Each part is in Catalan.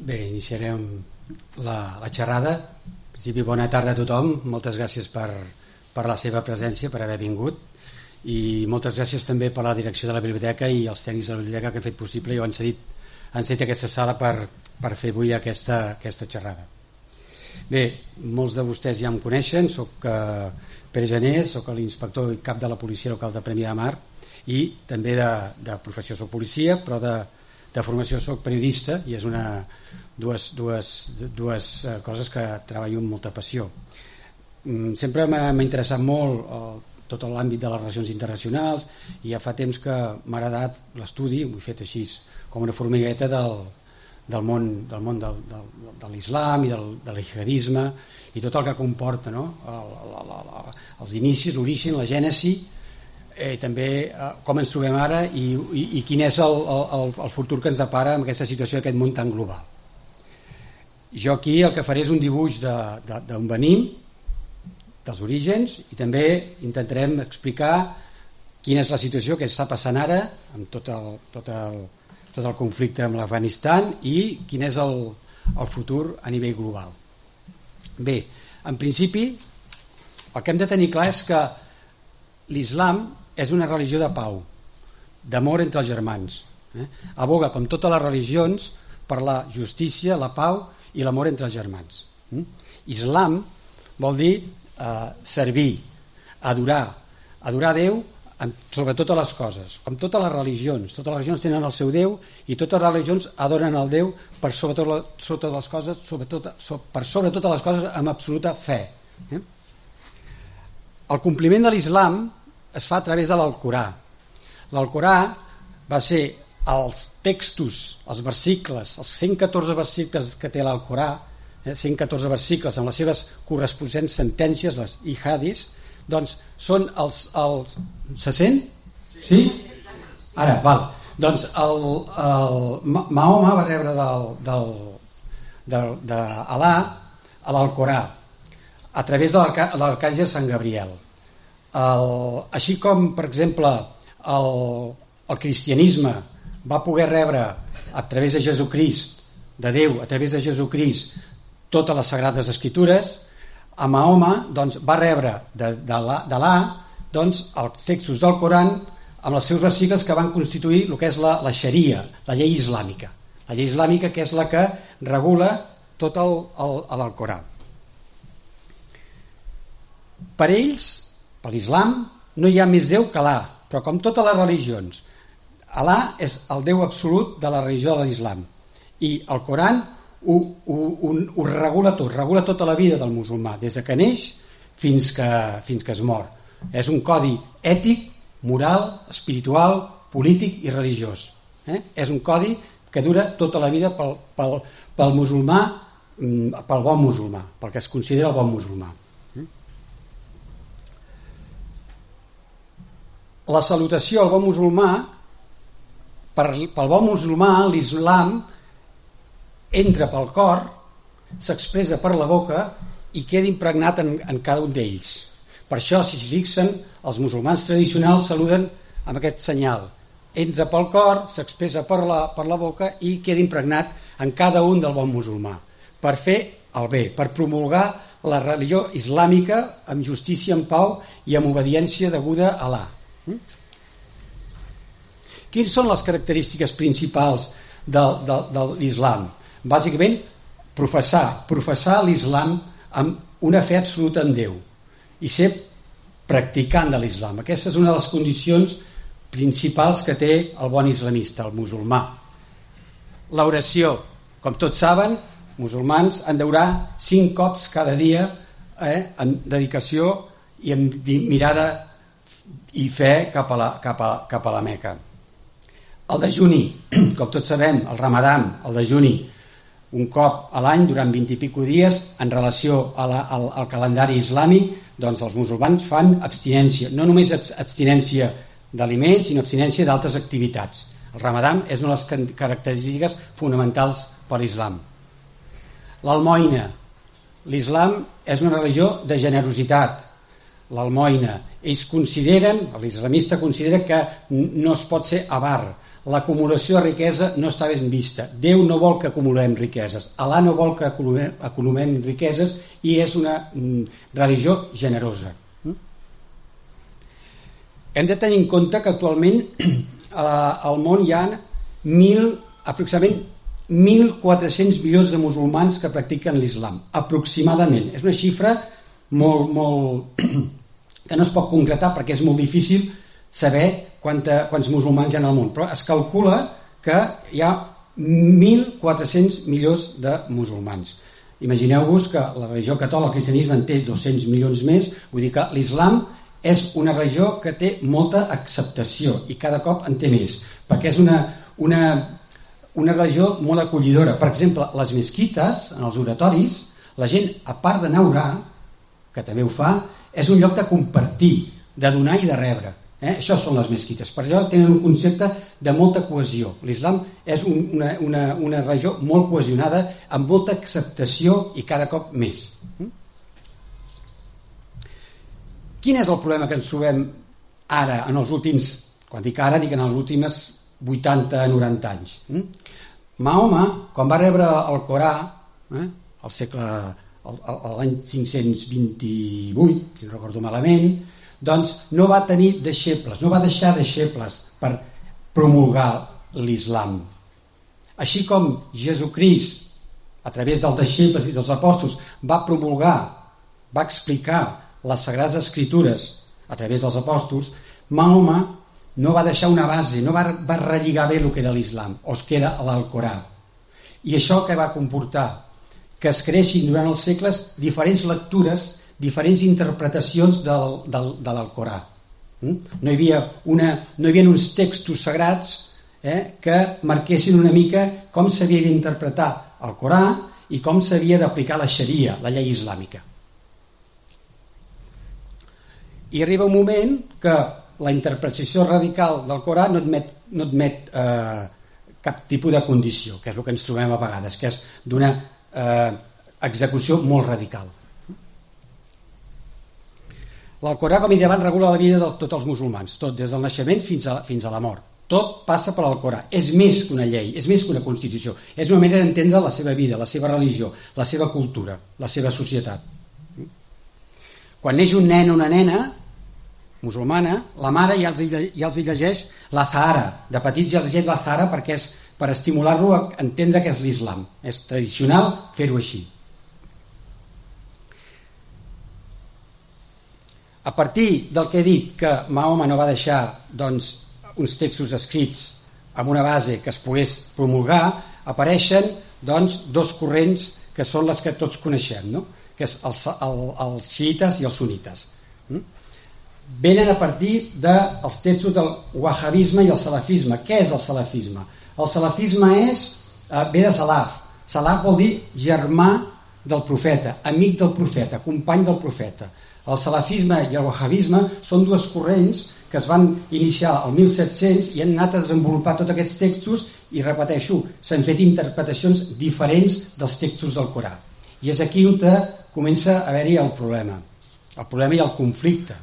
Bé, iniciarem la, la xerrada. En principi, bona tarda a tothom. Moltes gràcies per, per la seva presència, per haver vingut. I moltes gràcies també per la direcció de la biblioteca i els tècnics de la biblioteca que han fet possible i han cedit, han cedit aquesta sala per, per fer avui aquesta, aquesta xerrada. Bé, molts de vostès ja em coneixen, sóc eh, Pere Janés, sóc l'inspector i cap de la policia local de Premi de Mar i també de, de professió sóc policia, però de, de formació sóc periodista i és una dues, dues, dues eh, coses que treballo amb molta passió mm, sempre m'ha interessat molt el, tot l'àmbit de les relacions internacionals i ja fa temps que m'ha agradat l'estudi, ho he fet així com una formigueta del, del món, del món del, del, de l'islam i del, de l'ijihadisme i tot el que comporta no? el, el, el, els inicis, l'origen, la gènesi eh, també eh, com ens trobem ara i, i, i quin és el, el, el futur que ens depara amb aquesta situació d'aquest món tan global. Jo aquí el que faré és un dibuix d'on venim, dels orígens, i també intentarem explicar quina és la situació que està passant ara amb tot el, tot el, tot el conflicte amb l'Afganistan i quin és el, el futur a nivell global. Bé, en principi, el que hem de tenir clar és que l'islam és una religió de pau, d'amor entre els germans. Eh? Aboga, com totes les religions, per la justícia, la pau i l'amor entre els germans. Eh? Islam vol dir eh, servir, adorar, adorar Déu sobre totes les coses, com totes les religions. Totes les religions tenen el seu Déu i totes les religions adoren el Déu per sobre, tot, sobre totes les coses, sobre tot, per sobre totes les coses amb absoluta fe. Eh? El compliment de l'islam es fa a través de l'Alcorà. L'Alcorà va ser els textos, els versicles, els 114 versicles que té l'Alcorà, eh, 114 versicles amb les seves corresponents sentències, les ihadis, doncs són els... els se sent? Sí? Ara, val. Doncs el, el Mahoma va rebre del, del, del, de Alà a l'Alcorà a través de l'arcàngel Sant Gabriel el, així com, per exemple, el, el cristianisme va poder rebre a través de Jesucrist, de Déu, a través de Jesucrist, totes les sagrades escritures, a Mahoma doncs, va rebre de, de l'Alà doncs, els textos del Coran amb els seus versicles que van constituir el que és la, la xeria, la llei islàmica. La llei islàmica que és la que regula tot el, el, el Corà. Per ells, per l'islam no hi ha més Déu que Alà, però com totes les religions, Alà és el Déu absolut de la religió de l'islam. I el Coran ho, ho, ho, ho regula tot, regula tota la vida del musulmà, des de que neix fins que, fins que es mor. És un codi ètic, moral, espiritual, polític i religiós. Eh? És un codi que dura tota la vida pel, pel, pel musulmà, mm, pel bon musulmà, pel que es considera el bon musulmà. La salutació al bon musulmà per, pel bon musulmà l'islam entra pel cor s'expressa per la boca i queda impregnat en, en cada un d'ells. Per això si s'hi fixen els musulmans tradicionals saluden amb aquest senyal. Entra pel cor, s'expressa per, la, per la boca i queda impregnat en cada un del bon musulmà. Per fer el bé, per promulgar la religió islàmica amb justícia, en pau i amb obediència deguda a Allah Mm? Quines són les característiques principals de, de, de l'islam? Bàsicament, professar, professar l'islam amb una fe absoluta en Déu i ser practicant de l'islam. Aquesta és una de les condicions principals que té el bon islamista, el musulmà. L'oració, com tots saben, musulmans han d'orar cinc cops cada dia eh, en dedicació i amb mirada i fe cap a la, cap a, cap a la Meca. El dejuni, com tots sabem, el ramadan, el dejuni, un cop a l'any durant 20 i pico dies en relació a la, al, al calendari islàmic doncs els musulmans fan abstinència no només abstinència d'aliments sinó abstinència d'altres activitats el ramadan és una de les característiques fonamentals per l'islam l'almoina l'islam és una religió de generositat l'almoina ells consideren, l'islamista considera que no es pot ser avar l'acumulació de riquesa no està ben vista. Déu no vol que acumulem riqueses. Alà no vol que acumulem, acumulem riqueses i és una mm, religió generosa. Mm? Hem de tenir en compte que actualment al món hi ha mil, aproximadament 1.400 milions de musulmans que practiquen l'islam, aproximadament. És una xifra molt, molt, que no es pot concretar perquè és molt difícil saber quanta, quants musulmans hi ha al món, però es calcula que hi ha 1.400 milions de musulmans. Imagineu-vos que la religió catòlica, el cristianisme, en té 200 milions més, vull dir que l'islam és una religió que té molta acceptació i cada cop en té més, perquè és una, una, una religió molt acollidora. Per exemple, les mesquites, en els oratoris, la gent, a part d'anar a orar, que també ho fa, és un lloc de compartir, de donar i de rebre. Eh? Això són les mesquites. Per això tenen un concepte de molta cohesió. L'islam és un, una, una, una religió molt cohesionada, amb molta acceptació i cada cop més. Mm? Quin és el problema que ens trobem ara, en els últims, quan dic ara, dic en els últims 80-90 anys. Mm? Mahoma, quan va rebre el Corà, eh, al segle l'any 528, si no recordo malament, doncs no va tenir deixebles, no va deixar deixebles per promulgar l'islam. Així com Jesucrist, a través dels deixebles i dels apòstols, va promulgar, va explicar les Sagrades Escritures a través dels apòstols, Mahoma no va deixar una base, no va, va relligar bé el que era l'islam, o es queda l'Alcorà. I això que va comportar? Que es creixin durant els segles diferents lectures diferents interpretacions del, del, de l'Alcorà. Mm? No, hi havia una, no hi havia uns textos sagrats eh, que marquessin una mica com s'havia d'interpretar el Corà i com s'havia d'aplicar la xaria, la llei islàmica. I arriba un moment que la interpretació radical del Corà no admet, no admet eh, cap tipus de condició, que és el que ens trobem a vegades, que és d'una eh, execució molt radical. L'Alcorà, com he dit abans, regula la vida de tots els musulmans, tot, des del naixement fins a, fins a la mort. Tot passa per l'Alcorà. És més que una llei, és més que una constitució. És una manera d'entendre la seva vida, la seva religió, la seva cultura, la seva societat. Quan neix un nen o una nena musulmana, la mare ja els, ja els llegeix la Zahara. De petits ja els llegeix la Zahara perquè és per estimular-lo a entendre què és l'islam. És tradicional fer-ho així. A partir del que he dit, que Mahoma no va deixar doncs, uns textos escrits amb una base que es pogués promulgar, apareixen doncs, dos corrents que són les que tots coneixem, no? que és els, el, els xiites i els sunites. Mm? Venen a partir dels textos del wahhabisme i el salafisme. Què és el salafisme? El salafisme és, eh, ve de salaf. Salaf vol dir germà del profeta, amic del profeta, company del profeta. El salafisme i el wahhabisme són dues corrents que es van iniciar al 1700 i han anat a desenvolupar tots aquests textos i repeteixo, s'han fet interpretacions diferents dels textos del Corà. I és aquí on comença a haver-hi el problema. El problema i el conflicte.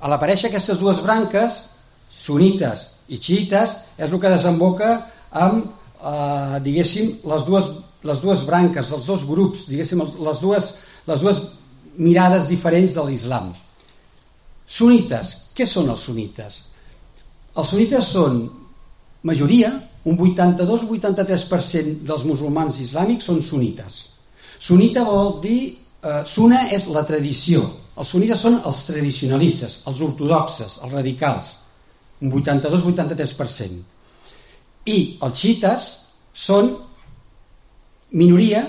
A l'aparèixer aquestes dues branques, sunites i xiites, és el que desemboca amb, eh, diguéssim, les dues, les dues branques, els dos grups, diguéssim, les dues les dues mirades diferents de l'islam. Sunites. Què són els sunites? Els sunites són majoria, un 82-83% dels musulmans islàmics són sunites. Sunita vol dir, eh, suna és la tradició. Els sunites són els tradicionalistes, els ortodoxes, els radicals, un 82-83%. I els xiites són minoria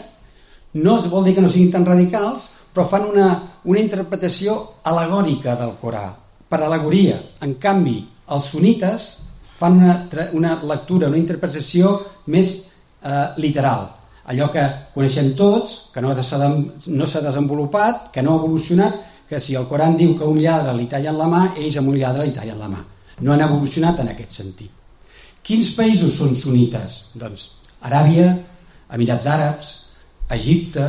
no es vol dir que no siguin tan radicals, però fan una, una interpretació alegòrica del Corà, per alegoria. En canvi, els sunites fan una, una lectura, una interpretació més eh, literal. Allò que coneixem tots, que no s'ha no desenvolupat, que no ha evolucionat, que si el Coran diu que un lladre li tallen la mà, ells amb un lladre li tallen la mà. No han evolucionat en aquest sentit. Quins països són sunites? Doncs Aràbia, Emirats Àrabs, Egipte,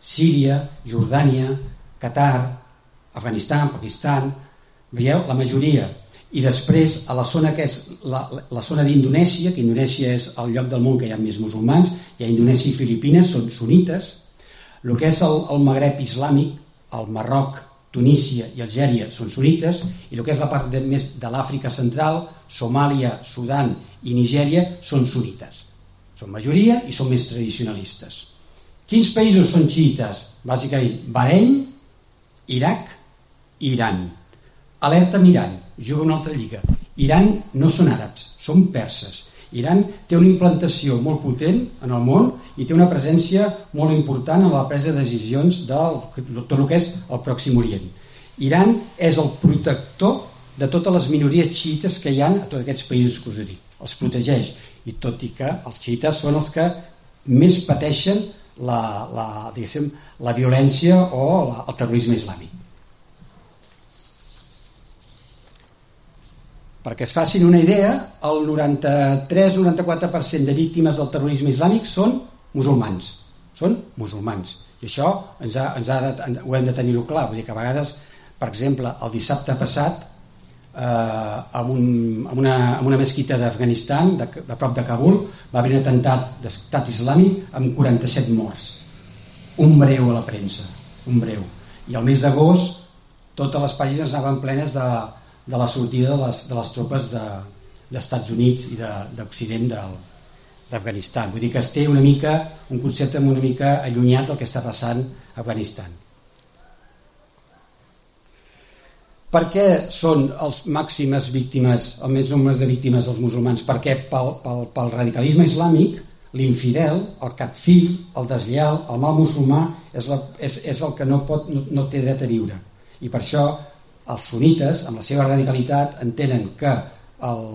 Síria, Jordània, Qatar, Afganistan, Pakistan, veieu, la majoria. i després a la zona que és la, la zona d'Indonèsia, que Indonèsia és el lloc del món que hi ha més musulmans, hi ha Indonèsia i Filipines, són sunites, el que és el, el Magreb islàmic, el Marroc, Tunísia i Algèria són sunites, i el que és la part de, més de l'Àfrica central, Somàlia, Sudan i Nigèria són sunites. Són majoria i són més tradicionalistes. Quins països són xiites? Bàsicament, Bahrein, Iraq i Iran. Alerta amb Iran, juga una altra lliga. Iran no són àrabs, són perses. Iran té una implantació molt potent en el món i té una presència molt important en la presa de decisions del tot el que és el Pròxim Orient. Iran és el protector de totes les minories xiites que hi ha a tots aquests països que us he dit. Els protegeix. I tot i que els xiites són els que més pateixen la, la, la violència o la, el terrorisme islàmic. Perquè es facin una idea, el 93-94% de víctimes del terrorisme islàmic són musulmans. Són musulmans. I això ens ha, ens ha de, ho hem de tenir-ho clar. Vull dir que a vegades, per exemple, el dissabte passat, eh, amb, un, amb, una, amb una mesquita d'Afganistan, de, de prop de Kabul, va haver un atemptat d'estat islàmic amb 47 morts. Un breu a la premsa, un breu. I al mes d'agost totes les pàgines anaven plenes de, de la sortida de les, de les tropes d'Estats de, Units i d'Occident d'Afganistan. Vull dir que es té una mica un concepte una mica allunyat del que està passant a Afganistan. Per què són els màximes víctimes, el més nombre de víctimes els musulmans? Perquè pel, pel, pel radicalisme islàmic l'infidel, el catfill, el deslleal, el mal musulmà és, la, és, és el que no, pot, no, no té dret a viure. I per això els sunites, amb la seva radicalitat, entenen que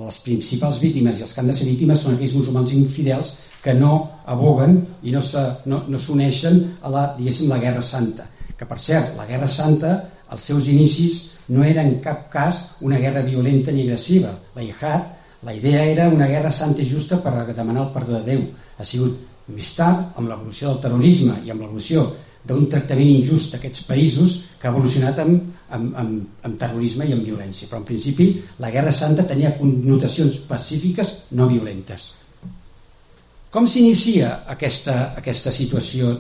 les principals víctimes i els que han de ser víctimes són aquells musulmans infidels que no aboguen i no s'uneixen no a la, diguéssim, la Guerra Santa. Que, per cert, la Guerra Santa, els seus inicis, no era en cap cas una guerra violenta ni agressiva. La Jihad, la idea era una guerra santa i justa per demanar el perdó de Déu. Ha sigut més tard, amb l'evolució del terrorisme i amb l'evolució d'un tractament injust a aquests països que ha evolucionat amb, amb, amb, amb terrorisme i amb violència. Però en principi la Guerra Santa tenia connotacions pacífiques no violentes. Com s'inicia aquesta, aquesta situació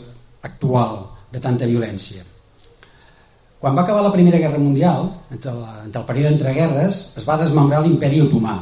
actual de tanta violència? Quan va acabar la Primera Guerra Mundial, entre, la, entre el període entre guerres, es va desmembrar l'imperi otomà.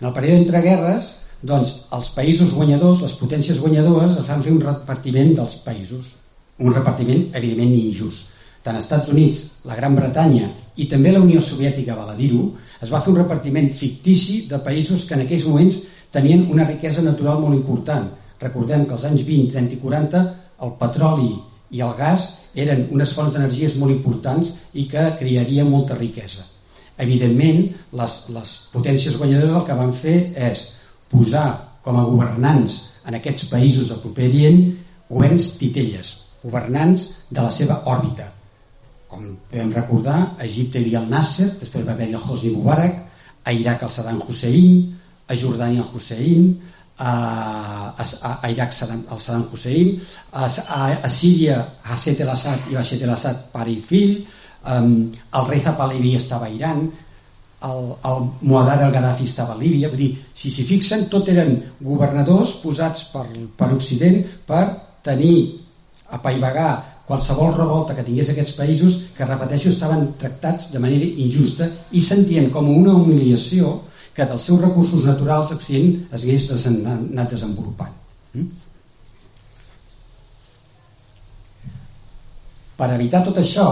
En el període entre guerres, doncs, els països guanyadors, les potències guanyadores, es van fer un repartiment dels països un repartiment evidentment injust. Tant als Estats Units, la Gran Bretanya i també la Unió Soviètica, val a dir-ho, es va fer un repartiment fictici de països que en aquells moments tenien una riquesa natural molt important. Recordem que als anys 20, 30 i 40 el petroli i el gas eren unes fonts d'energies molt importants i que crearia molta riquesa. Evidentment, les, les potències guanyadores el que van fer és posar com a governants en aquests països del proper Orient governs titelles, governants de la seva òrbita. Com podem recordar, a Egipte hi havia el Nasser, després va haver el Hosni Mubarak, a Iraq el Saddam Hussein, a Jordània el Hussein, a, a, a Iraq el Saddam Hussein, a, a, a Síria Hasset el-Assad i Bashar el-Assad pare i fill, um, el rei Zapalevi estava a Iran, el, el Muadar el Gaddafi estava a Líbia, vull dir, si s'hi fixen, tot eren governadors posats per, per Occident per tenir apaivagar qualsevol revolta que tingués aquests països que, repeteixo, estaven tractats de manera injusta i sentien com una humiliació que dels seus recursos naturals Occident es hagués anat desenvolupant. Mm? Per evitar tot això,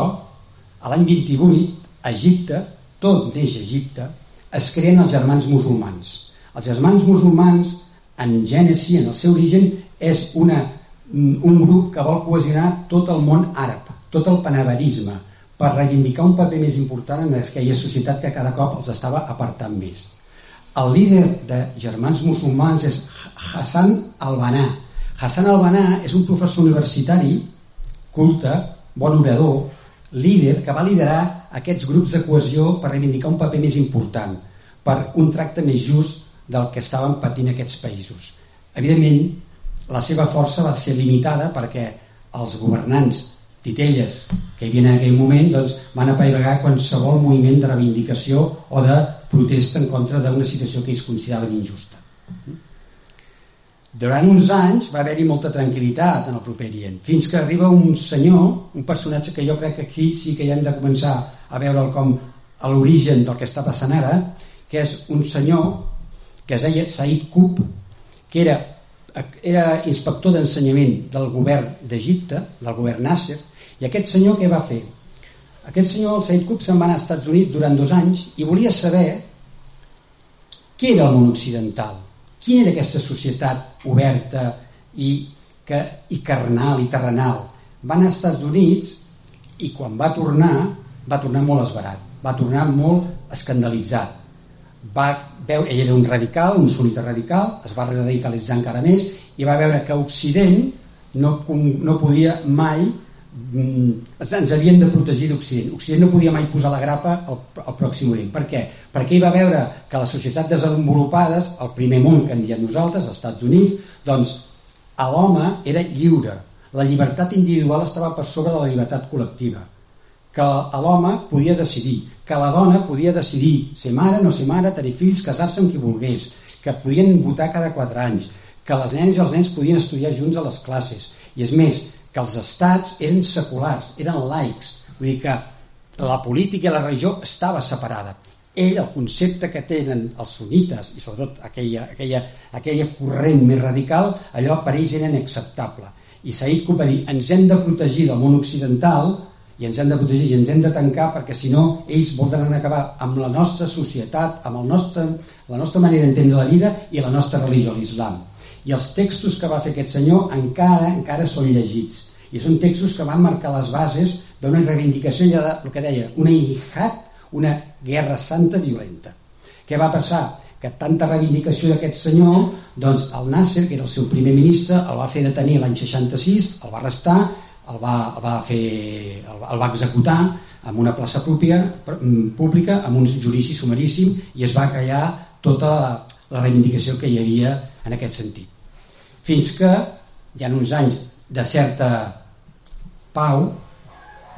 a l'any 28, a Egipte, tot neix a Egipte, es creen els germans musulmans. Els germans musulmans, en gènesi, en el seu origen, és una un grup que vol cohesionar tot el món àrab, tot el panaverisme, per reivindicar un paper més important en aquella societat que cada cop els estava apartant més. El líder de germans musulmans és Hassan al-Banà. Hassan al-Banà és un professor universitari, culte, bon orador, líder que va liderar aquests grups de cohesió per reivindicar un paper més important, per un tracte més just del que estaven patint aquests països. Evidentment, la seva força va ser limitada perquè els governants titelles que hi havia en aquell moment doncs, van apaivagar qualsevol moviment de reivindicació o de protesta en contra d'una situació que ells consideraven injusta. Durant uns anys va haver-hi molta tranquil·litat en el proper Orient, fins que arriba un senyor, un personatge que jo crec que aquí sí que ja hem de començar a veure'l com a l'origen del que està passant ara, que és un senyor que es deia Said Qub, que era, era inspector d'ensenyament del govern d'Egipte, del govern Nasser, i aquest senyor què va fer? Aquest senyor, el Said Qub, se'n va anar als Estats Units durant dos anys i volia saber què era el món occidental Quina era aquesta societat oberta i, que, i carnal i terrenal? Va anar als Estats Units i quan va tornar, va tornar molt esbarat, va tornar molt escandalitzat. Va veure, ell era un radical, un sunita radical, es va radicalitzar encara més i va veure que Occident no, no podia mai Mm, ens havien de protegir d'Occident. Occident no podia mai posar la grapa al, al pròxim Orient. Per què? Perquè ell va veure que les societats desenvolupades, el primer món que en diem nosaltres, els Estats Units, doncs l'home era lliure. La llibertat individual estava per sobre de la llibertat col·lectiva. Que l'home podia decidir, que la dona podia decidir ser mare, no ser mare, tenir fills, casar-se amb qui volgués, que podien votar cada quatre anys, que les nenes i els nens podien estudiar junts a les classes. I és més, que els estats eren seculars, eren laics, vull dir que la política i la religió estava separada. Ell, el concepte que tenen els sunites, i sobretot aquella, aquella, aquella corrent més radical, allò per ells era inacceptable. I Said Qutb va dir, ens hem de protegir del món occidental i ens hem de protegir i ens hem de tancar perquè si no ells voldran acabar amb la nostra societat, amb el nostre, la nostra manera d'entendre la vida i la nostra religió, l'islam i els textos que va fer aquest senyor encara encara són llegits i són textos que van marcar les bases d'una reivindicació ja de, el que deia, una jihad, una guerra santa violenta. Què va passar? Que tanta reivindicació d'aquest senyor, doncs el Nasser, que era el seu primer ministre, el va fer detenir l'any 66, el va arrestar, el va, el va, fer, el, el va executar en una plaça pròpia, pública, amb un judici sumaríssim, i es va callar tota la reivindicació que hi havia en aquest sentit fins que hi ha uns anys de certa pau,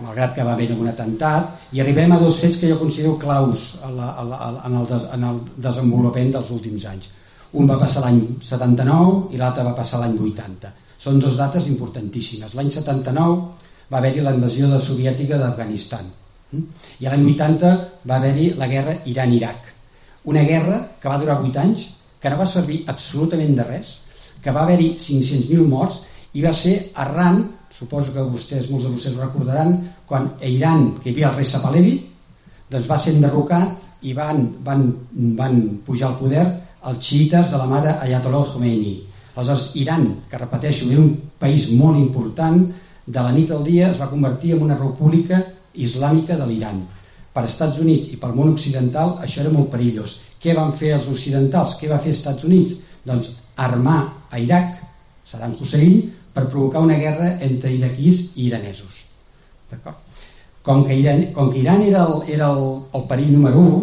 malgrat que va haver un atemptat, i arribem a dos fets que jo considero claus a la, a la, en, el des, en el desenvolupament dels últims anys. Un va passar l'any 79 i l'altre va passar l'any 80. Són dues dates importantíssimes. L'any 79 va haver-hi la invasió de soviètica d'Afganistan hm? i l'any 80 va haver-hi la guerra Iran-Iraq. Una guerra que va durar 8 anys, que no va servir absolutament de res, que va haver-hi 500.000 morts i va ser arran, suposo que vostès, molts de vostès ho recordaran, quan a Iran, que hi havia el rei Sapalevi, doncs va ser enderrocat i van, van, van pujar al poder els xiites de la mà d'Ayatollah Khomeini. Aleshores, Iran, que repeteixo, era un país molt important, de la nit al dia es va convertir en una república islàmica de l'Iran. Per Estats Units i pel món occidental això era molt perillós. Què van fer els occidentals? Què va fer Estats Units? Doncs armar a Iraq, Saddam Hussein, per provocar una guerra entre iraquís i iranesos. Com, que Iran, com que Iran era el, era el, el perill número 1,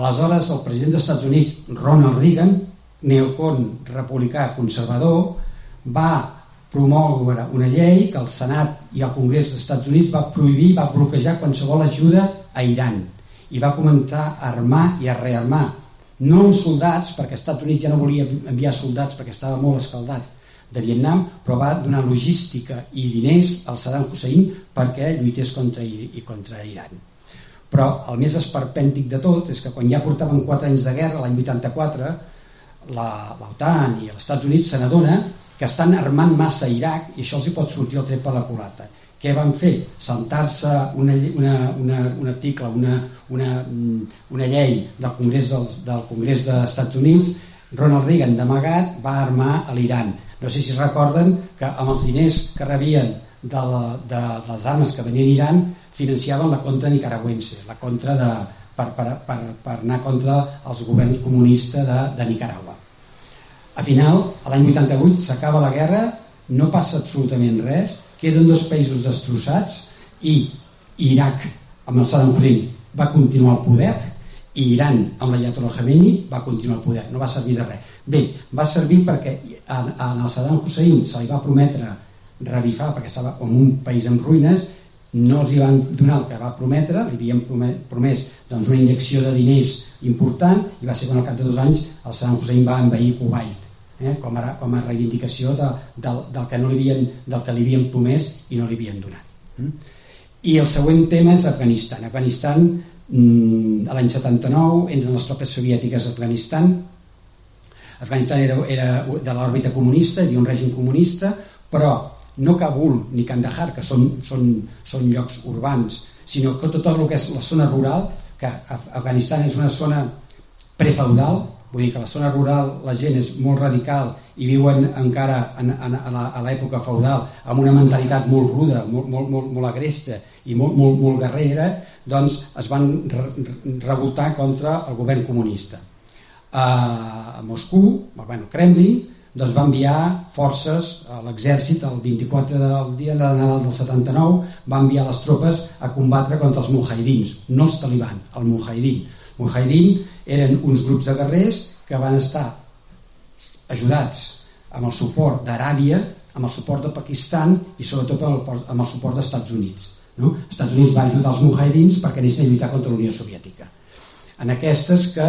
aleshores el president dels Estats Units, Ronald Reagan, neocon republicà conservador, va promoure una llei que el Senat i el Congrés dels Estats Units va prohibir, va bloquejar qualsevol ajuda a Iran i va començar a armar i a rearmar no amb soldats, perquè els Estats Units ja no volia enviar soldats perquè estava molt escaldat de Vietnam, però va donar logística i diners al Saddam Hussein perquè lluités contra, i contra Iran. Però el més esperpèntic de tot és que quan ja portaven 4 anys de guerra, l'any 84, l'OTAN i els Estats Units se n'adona que estan armant massa Iraq i això els hi pot sortir el tret per la culata què van fer? Saltar-se una, una, una, un article, una, una, una llei del Congrés, dels, del Congrés dels Estats Units, Ronald Reagan d'amagat va armar a l'Iran. No sé si recorden que amb els diners que rebien de, la, de, de les armes que venien a Iran financiaven la contra nicaragüense, la contra de, per, per, per, per anar contra els governs comunistes de, de Nicaragua. A final, l'any 88 s'acaba la guerra, no passa absolutament res, queden dos països destrossats i Iraq amb el Saddam Hussein va continuar al poder i Iran amb l'Ayatollah Khamenei va continuar al poder, no va servir de res. Bé, va servir perquè en el Saddam Hussein se li va prometre revifar perquè estava en un país en ruïnes no els hi van donar el que va prometre li havien promès doncs, una injecció de diners important i va ser quan al cap de dos anys el Saddam Hussein va envair Kuwait eh? com, a, com a reivindicació de, del, del, que no li havien, del que li havien promès i no li havien donat mm? i el següent tema és Afganistan Afganistan mm, l'any 79 entren les tropes soviètiques a Afganistan Afganistan era, era de l'òrbita comunista, havia un règim comunista, però no Kabul ni Kandahar, que són, són, són llocs urbans, sinó que tot el que és la zona rural, que Afganistan és una zona prefeudal, vull dir que la zona rural la gent és molt radical i viuen encara en, en, a l'època feudal amb una mentalitat molt ruda, molt, molt, molt, molt agresta i molt, molt, molt guerrera, doncs es van revoltar contra el govern comunista a Moscou, bueno, Kremlin, doncs va enviar forces a l'exèrcit el 24 del dia de Nadal del 79 va enviar les tropes a combatre contra els mujahidins, no els taliban, el mujahidin. Mujahidin eren uns grups de guerrers que van estar ajudats amb el suport d'Aràbia, amb el suport de Pakistan i sobretot amb el, amb el suport dels Estats Units. No? Els Estats Units va ajudar els mujahidins perquè anessin a lluitar contra la Unió Soviètica. En aquestes que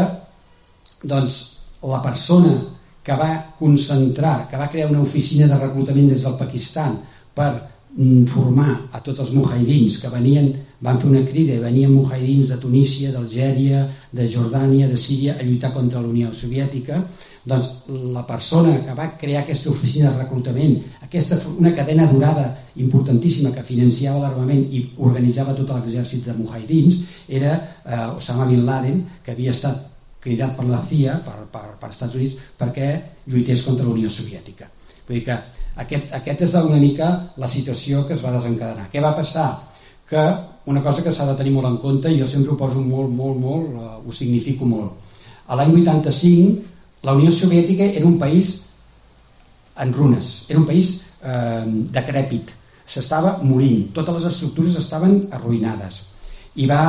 doncs la persona que va concentrar, que va crear una oficina de reclutament des del Pakistan per mm, formar a tots els mujahidins que venien, van fer una crida i venien mujahidins de Tunísia, d'Algèria, de Jordània, de Síria a lluitar contra la Unió Soviètica doncs la persona que va crear aquesta oficina de reclutament, aquesta, una cadena durada importantíssima que financiava l'armament i organitzava tot l'exèrcit de mujahidins era eh, Osama Bin Laden que havia estat cridat per la CIA, per, per, per Estats Units, perquè lluités contra la Unió Soviètica. Vull dir que aquest, aquest és una mica la situació que es va desencadenar. Què va passar? Que una cosa que s'ha de tenir molt en compte, i jo sempre ho poso molt, molt, molt, uh, ho significo molt. A l'any 85, la Unió Soviètica era un país en runes, era un país eh, decrèpit, s'estava morint, totes les estructures estaven arruïnades i va,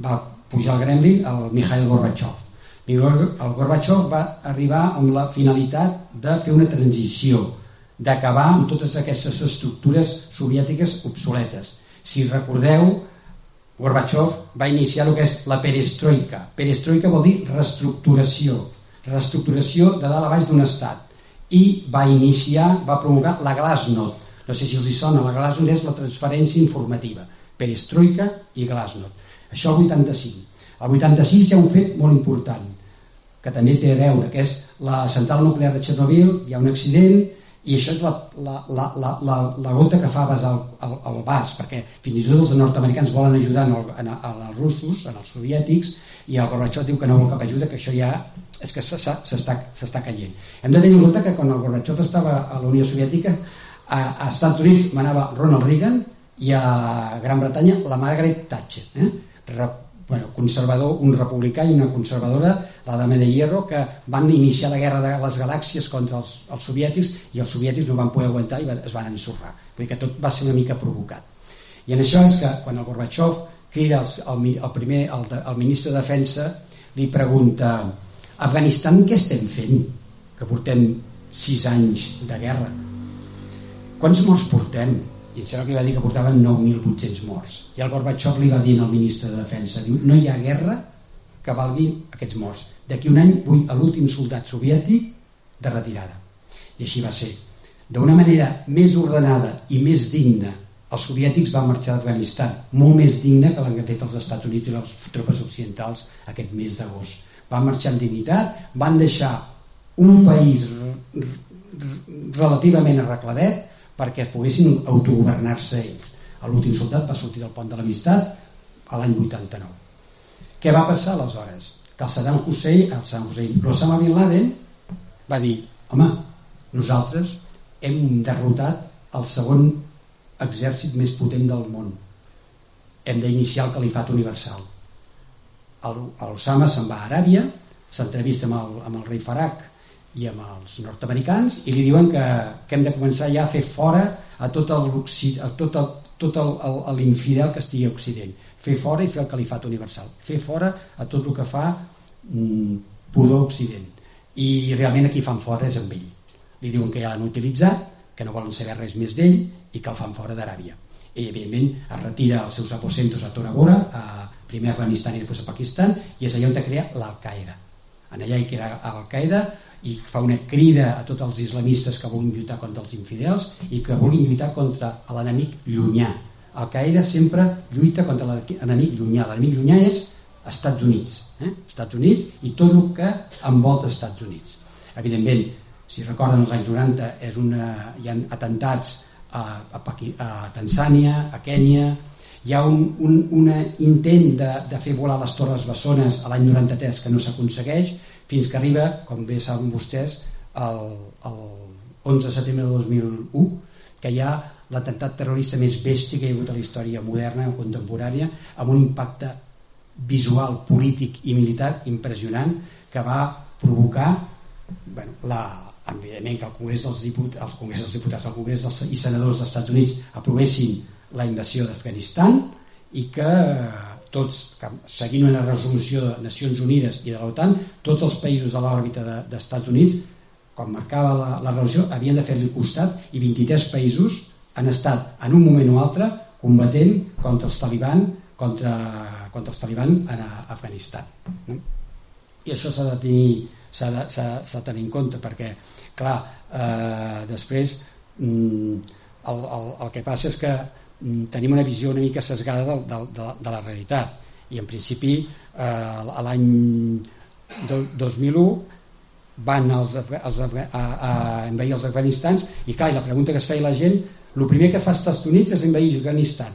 va pujar al Gremlin el Mikhail Gorbachev. El Gorbachev va arribar amb la finalitat de fer una transició, d'acabar amb totes aquestes estructures soviètiques obsoletes. Si recordeu, Gorbachev va iniciar el que és la perestroika. Perestroika vol dir reestructuració, reestructuració de dalt a baix d'un estat. I va iniciar, va promulgar la Glasnost. No sé si els hi sona, la Glasnost és la transferència informativa. Perestroika i Glasnost. Això el 85. El 86 hi ha un fet molt important, que també té a veure, que és la central nuclear de Chernobyl, hi ha un accident, i això és la, la, la, la, la, la gota que fa basar el, el, el vas, perquè fins i tot els nord-americans volen ajudar en, el, en, en els russos, en els soviètics, i el Gorbachev diu que no vol cap ajuda, que això ja és que s'està caient. Hem de tenir en compte que quan el Gorbachev estava a la Unió Soviètica, a, a Estats Units manava Ronald Reagan i a Gran Bretanya la Margaret Thatcher. Eh? Bueno, conservador, un republicà i una conservadora, la dama de Hierro, que van iniciar la guerra de les galàxies contra els, els soviètics i els soviètics no van poder aguantar i es van ensorrar. Vull dir que tot va ser una mica provocat. I en això és que quan el Gorbachev crida el, el, el primer, el, el ministre de Defensa, li pregunta Afganistan què estem fent? Que portem sis anys de guerra. Quants morts portem? I em sembla que li va dir que portaven 9.800 morts. I el Gorbachev li va dir al ministre de Defensa diu, no hi ha guerra que valgui aquests morts. D'aquí un any vull l'últim soldat soviètic de retirada. I així va ser. D'una manera més ordenada i més digna els soviètics van marxar d'Afganistan molt més digna que l'han fet els Estats Units i les tropes occidentals aquest mes d'agost. Van marxar amb dignitat van deixar un país relativament arregladet perquè poguessin autogovernar-se ells. L'últim soldat va sortir del pont de l'amistat a l'any 89. Què va passar aleshores? Que el Saddam Hussein, el Saddam Hussein, l'Osama Bin Laden va dir, home, nosaltres hem derrotat el segon exèrcit més potent del món. Hem d'iniciar el califat universal. L'Osama se'n va a Aràbia, s'entrevista amb, el, amb el rei Farak i amb els nord-americans i li diuen que, que hem de començar ja a fer fora a tot l'infidel que estigui a Occident. Fer fora i fer el califat universal. Fer fora a tot el que fa mm, pudor Occident. I realment aquí fan fora és amb ell. Li diuen que ja l'han utilitzat que no volen saber res més d'ell i que el fan fora d'Aràbia. I evidentment es retira els seus aposentos a Tora Bora a primer a Afganistan i després a Pakistan i és allà on crea l'Al-Qaeda. En allà hi crea l'Al-Qaeda i fa una crida a tots els islamistes que vulguin lluitar contra els infidels i que vulguin lluitar contra l'enemic llunyà. Al-Qaeda sempre lluita contra l'enemic llunyà. L'enemic llunyà és Estats Units eh? Estats Units i tot el que envolta Estats Units. Evidentment si recorden els anys 90 és una, hi ha atentats a, a, a Tanzània, a Kènia, hi ha un, un, un intent de, de fer volar les Torres Bessones a l'any 93 que no s'aconsegueix, fins que arriba, com bé saben vostès, el, el 11 de setembre de 2001, que hi ha l'atemptat terrorista més bèstia que hi ha hagut a la història moderna o contemporània, amb un impacte visual, polític i militar impressionant que va provocar bueno, la, evidentment que el Congrés dels Diputats, els Congrés dels Diputats, el Congrés dels, i Senadors dels Estats Units aprovessin la invasió d'Afganistan i que tots, seguint una resolució de Nacions Unides i de l'OTAN, tots els països de l'òrbita d'Estats de, Units, quan marcava la, la resolució, havien de fer-li costat i 23 països han estat en un moment o altre combatent contra els taliban contra, contra els taliban en Afganistan. I això s'ha de tenir s'ha de, de tenir en compte perquè clar, eh, després mm, el, el, el que passa és que tenim una visió una mica sesgada de, de, de, de la realitat. I en principi eh, l'any 2001 van els, els, a, a envair els Afganistans. I clar, i la pregunta que es feia la gent el primer que fa els Estats Units és envair Afganistan.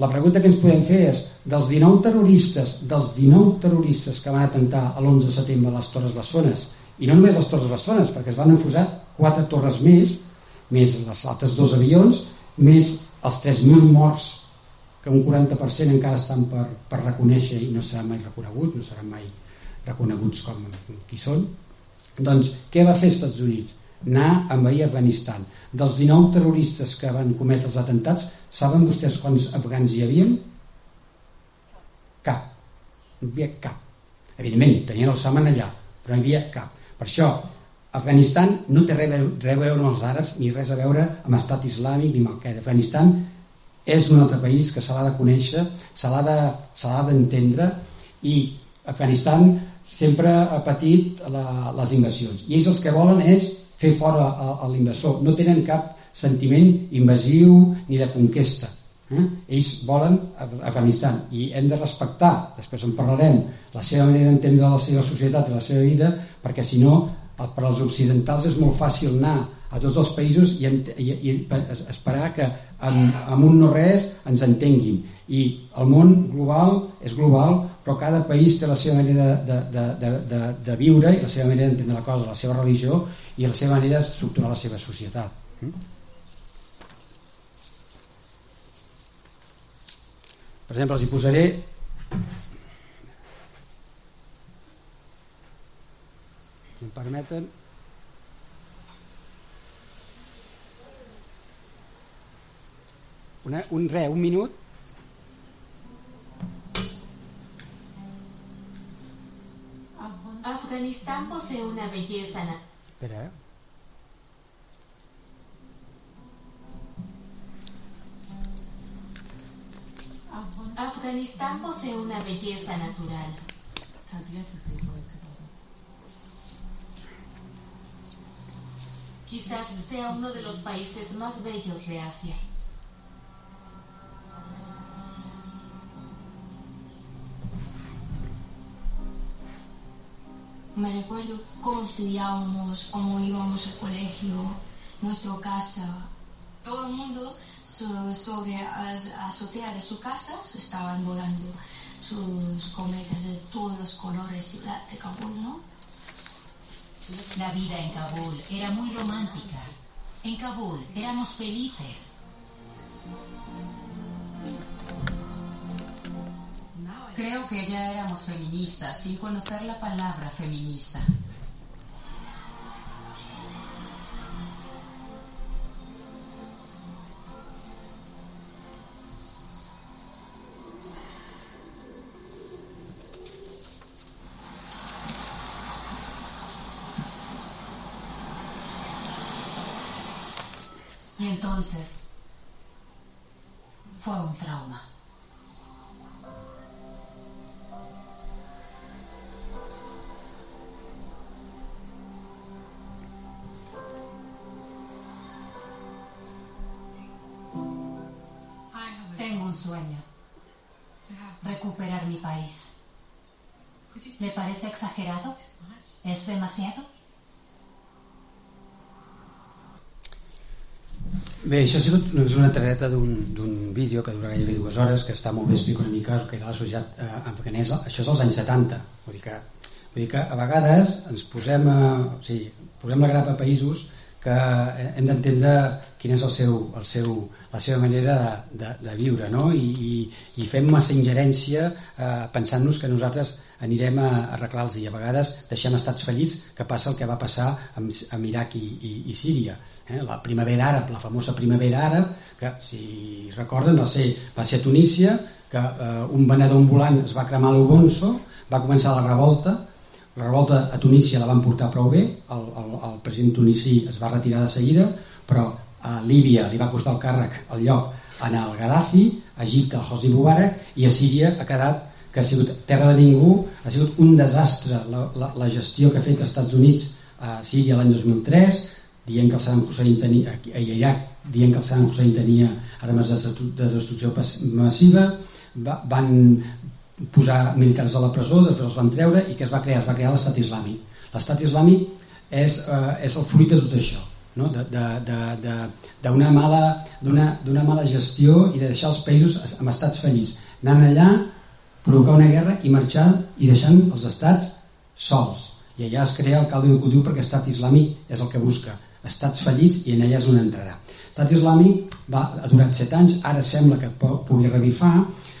La pregunta que ens podem fer és dels 19 terroristes dels 19 terroristes que van atentar l'11 de setembre a les Torres Bessones i no només les Torres Bessones perquè es van enfosar quatre torres més més les altres dos avions més els 3.000 morts que un 40% encara estan per, per reconèixer i no seran mai reconeguts no seran mai reconeguts com qui són. Doncs què va fer els Estats Units? anar a envair Afganistan. Dels 19 terroristes que van cometre els atentats saben vostès quants afgans hi havia? cap. No hi havia cap. Evidentment tenien el Saman allà però no hi havia cap. Per això, Afganistan no té res, a veure amb els àrabs ni res a veure amb estat islàmic ni amb el que Afganistan és un altre país que se l'ha de conèixer, se l'ha d'entendre i Afganistan sempre ha patit la, les invasions. I ells els que volen és fer fora l'invasor, no tenen cap sentiment invasiu ni de conquesta eh? ells volen Afganistan i hem de respectar, després en parlarem la seva manera d'entendre la seva societat i la seva vida perquè si no per als occidentals és molt fàcil anar a tots els països i, i, i esperar que amb, amb un no res ens entenguin i el món global és global però cada país té la seva manera de, de, de, de, de viure i la seva manera d'entendre la cosa, la seva religió i la seva manera d'estructurar la seva societat mm? per exemple els hi posaré si em permeten una, un re, un minut Afganistán posee una belleza Espera, ¿eh? Afganistán posee una belleza natural. Quizás sea uno de los países más bellos de Asia. Me recuerdo cómo estudiábamos, cómo íbamos al colegio, nuestra casa. Todo el mundo sobre la azotea de su casa estaban volando sus cometas de todos los colores ciudad de Kabul, ¿no? La vida en Kabul era muy romántica. En Kabul éramos felices. Creo que ya éramos feministas sin conocer la palabra feminista. Y entonces fue un trauma. Tengo un sueño. Recuperar mi país. ¿Le parece exagerado? ¿Es demasiado? Bé, això ha sigut només una tareta d'un vídeo que dura gairebé dues hores, que està molt bé explicat una mica el que era la societat eh, afganesa. Això és als anys 70. Vull dir que, vull dir que a vegades ens posem, a, o sigui, posem la grapa a països que hem d'entendre quina és el seu, el seu, la seva manera de, de, de viure no? I, i, i fem massa ingerència eh, pensant-nos que nosaltres anirem a, a arreglar-los i a vegades deixem estats fallits que passa el que va passar amb, amb Iraq i, i, i Síria eh? la primavera àrab, la famosa primavera àrab que si recorden va ser, va ser a Tunísia que eh, un venedor ambulant es va cremar l'Ubonso va començar la revolta la revolta a Tunísia la van portar prou bé, el, el, el president tunisí es va retirar de seguida, però a Líbia li va costar el càrrec el lloc en el Gaddafi, a Egipte el Hosni Mubarak i a Síria ha quedat que ha sigut terra de ningú, ha sigut un desastre la, la, la gestió que ha fet els Estats Units a Síria l'any 2003, dient que el Saddam Hussein tenia, a Iraq, dient que el Saddam Hussein tenia armes de destrucció massiva, va, van posar militars a la presó, després els van treure i que es va crear? Es va crear l'estat islàmic. L'estat islàmic és, eh, és el fruit de tot això, no? d'una mala, mala gestió i de deixar els països amb estats fallits. Anant allà, provocar una guerra i marxar i deixant els estats sols. I allà es crea el caldo de cultiu perquè estat islàmic és el que busca. Estats fallits i en allà és on entrarà. Estat islàmic va, ha durat 7 anys, ara sembla que pugui revifar.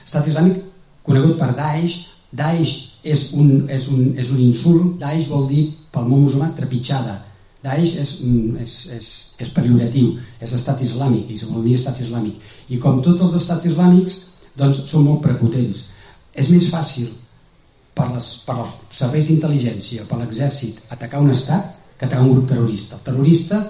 Estat islàmic conegut per Daesh. Daesh és un, és un, és un insult. Daesh vol dir, pel món musulmà, trepitjada. Daesh és, és, és, és pejoratiu, és estat islàmic, i vol dir estat islàmic. I com tots els estats islàmics, doncs són molt prepotents. És més fàcil per, les, per els serveis d'intel·ligència, per l'exèrcit, atacar un estat que terrorista. El terrorista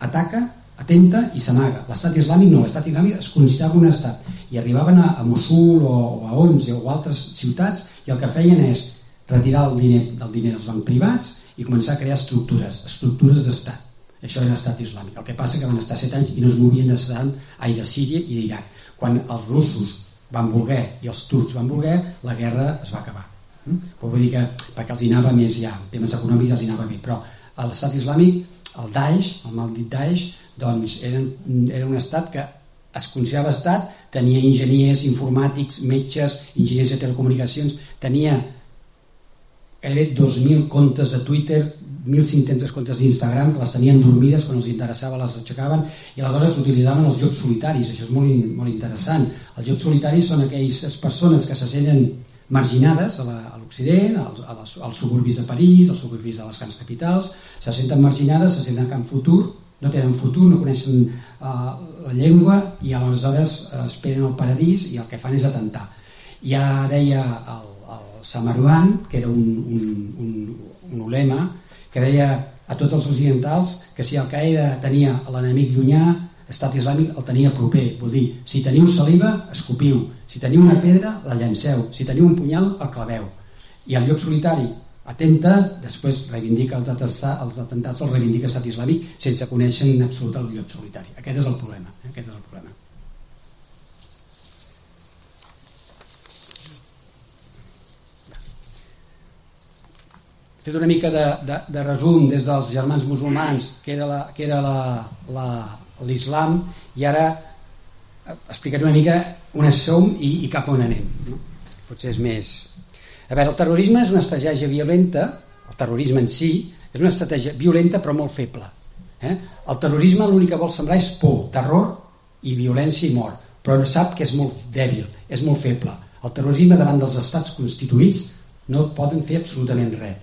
ataca atenta i s'amaga. L'estat islàmic no, l'estat islàmic es considerava un estat i arribaven a, a Mosul o, o a Onze o a altres ciutats i el que feien és retirar el diner del diner dels bancs privats i començar a crear estructures, estructures d'estat. Això era l'estat islàmic. El que passa que van estar set anys i no es movien de Saddam, ai, de Síria i d'Iraq. Quan els russos van voler i els turcs van voler, la guerra es va acabar. Mm? Però vull dir que perquè els hi anava més ja, temes econòmics els hi anava bé, però l'estat islàmic, el Daesh, el maldit Daesh, doncs era, era un estat que es considerava estat, tenia enginyers informàtics, metges, enginyers de telecomunicacions, tenia gairebé 2.000 comptes de Twitter, 1.500 comptes d'Instagram, les tenien dormides, quan els interessava les aixecaven, i aleshores utilitzaven els jocs solitaris, això és molt, molt interessant. Els jocs solitaris són aquelles persones que se senten marginades a l'Occident, als, als, als suburbis de París, als suburbis de les grans capitals, se senten marginades, se senten que en futur no tenen futur, no coneixen uh, la llengua i aleshores uh, esperen el paradís i el que fan és atentar. Ja deia el, el Samaruan, que era un, un, un, un ulema, que deia a tots els occidentals que si el Qaeda tenia l'enemic llunyà, estat islàmic el tenia proper. Vull dir, si teniu saliva, escopiu. Si teniu una pedra, la llanceu. Si teniu un punyal, el claveu. I el lloc solitari, atenta, després reivindica els atestats, els atentats els reivindica estat islàmic sense conèixer en absolut el lloc solitari. Aquest és el problema. Eh? Aquest és el problema. He fet una mica de, de, de resum des dels germans musulmans que era, la, que era l'islam i ara explicaré una mica on som i, i cap on anem. No? Potser és més, a veure, el terrorisme és una estratègia violenta, el terrorisme en si és una estratègia violenta però molt feble. Eh? El terrorisme l'únic que vol sembrar és por, terror i violència i mort, però sap que és molt dèbil, és molt feble. El terrorisme davant dels estats constituïts no poden fer absolutament res.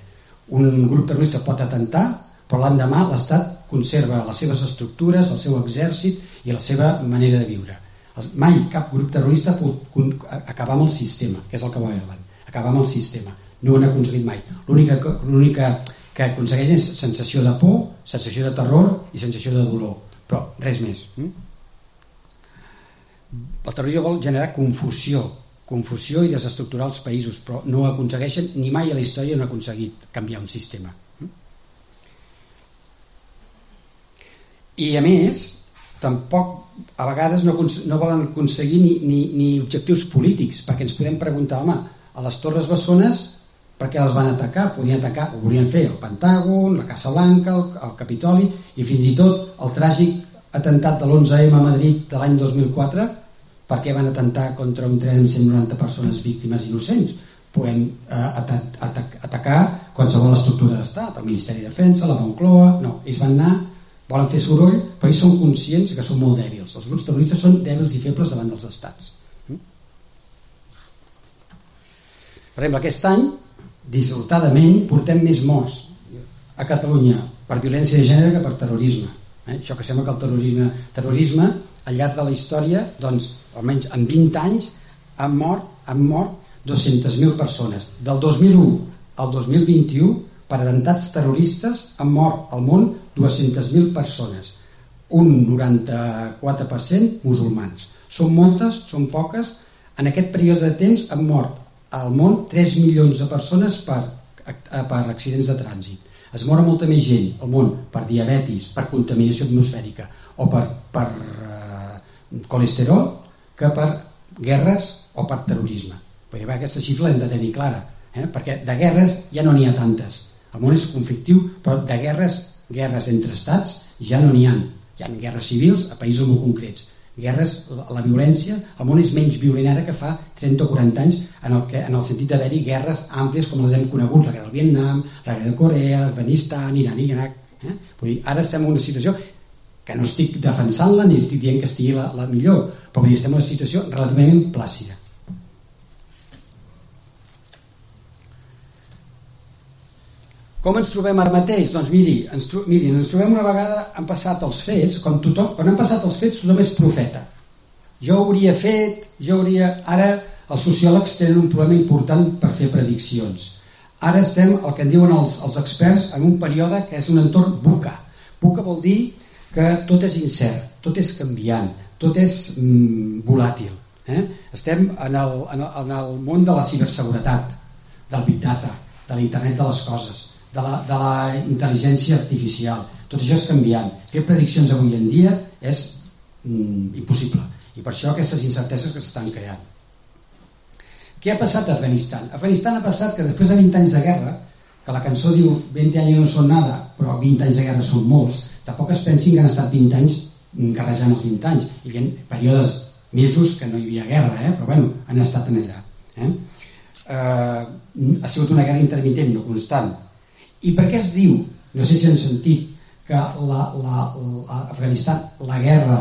Un grup terrorista pot atentar, però l'endemà l'Estat conserva les seves estructures, el seu exèrcit i la seva manera de viure. Mai cap grup terrorista pot acabar amb el sistema, que és el que Erdogan acabar amb el sistema. No ho han aconseguit mai. L'única que aconsegueix és sensació de por, sensació de terror i sensació de dolor. però res més hm? el terrorisme vol generar confusió confusió i desestructurar els països però no aconsegueixen, ni mai a la història no ha aconseguit canviar un sistema hm? i a més tampoc a vegades no, no volen aconseguir ni, ni, ni objectius polítics perquè ens podem preguntar, home, a les Torres Bessones per què les van atacar? Podien atacar, ho volien fer el Pentàgon, la Casa Blanca, el, el Capitoli i fins i tot el tràgic atemptat de l'11M a Madrid de l'any 2004 per què van atentar contra un tren amb 190 persones víctimes innocents? Podem eh, atac, atac, atacar qualsevol estructura d'estat, el Ministeri de Defensa, la Moncloa... No, ells van anar, volen fer soroll, però ells són conscients que són molt dèbils. Els grups terroristes són dèbils i febles davant dels estats. Mm? Per exemple, aquest any dissortadament portem més morts a Catalunya per violència de gènere que per terrorisme. Eh? això que sembla que el terrorisme, terrorisme al llarg de la història doncs almenys en 20 anys han mort, han mort 200.000 persones. Del 2001 al 2021 per atemptats terroristes han mort al món 200.000 persones. Un 94% musulmans. Són moltes, són poques. En aquest període de temps han mort al món 3 milions de persones per, per accidents de trànsit. Es mor molta més gent al món per diabetis, per contaminació atmosfèrica o per, per eh, colesterol que per guerres o per terrorisme. Vull dir, aquesta xifra l'hem de tenir clara, eh? perquè de guerres ja no n'hi ha tantes. El món és conflictiu, però de guerres, guerres entre estats ja no n'hi ha. Hi ha guerres civils a països molt concrets guerres, la, la violència, el món és menys violent ara que fa 30 o 40 anys en el, que, en el sentit d'haver-hi guerres àmplies com les hem conegut, la guerra del Vietnam, la guerra de Corea, Afganistan, Iran, Iraq... Eh? Vull dir, ara estem en una situació que no estic defensant-la ni estic dient que estigui la, la millor, però vull dir, estem en una situació relativament plàcida. Com ens trobem ara mateix? Doncs miri, ens, tro miri, ens trobem una vegada han passat els fets, quan, tothom, quan han passat els fets tothom és profeta. Jo hauria fet, jo hauria... Ara els sociòlegs tenen un problema important per fer prediccions. Ara estem, el que en diuen els, els experts, en un període que és un entorn buca. Buca vol dir que tot és incert, tot és canviant, tot és mm, volàtil. Eh? Estem en el, en, el, en el món de la ciberseguretat, del big data, de l'internet de les coses de la, de la intel·ligència artificial. Tot això és canviant. Fer prediccions avui en dia és mm, impossible. I per això aquestes incerteses que s'estan creant. Què ha passat a Afganistan? A Afganistan ha passat que després de 20 anys de guerra, que la cançó diu 20 anys no són nada, però 20 anys de guerra són molts, tampoc es pensin que han estat 20 anys garrejant els 20 anys. Hi havia períodes, mesos que no hi havia guerra, eh? però bueno, han estat en allà. Eh? Eh, ha sigut una guerra intermitent, no constant, i per què es diu, no sé si han sentit, que la, la, la, la guerra, la guerra,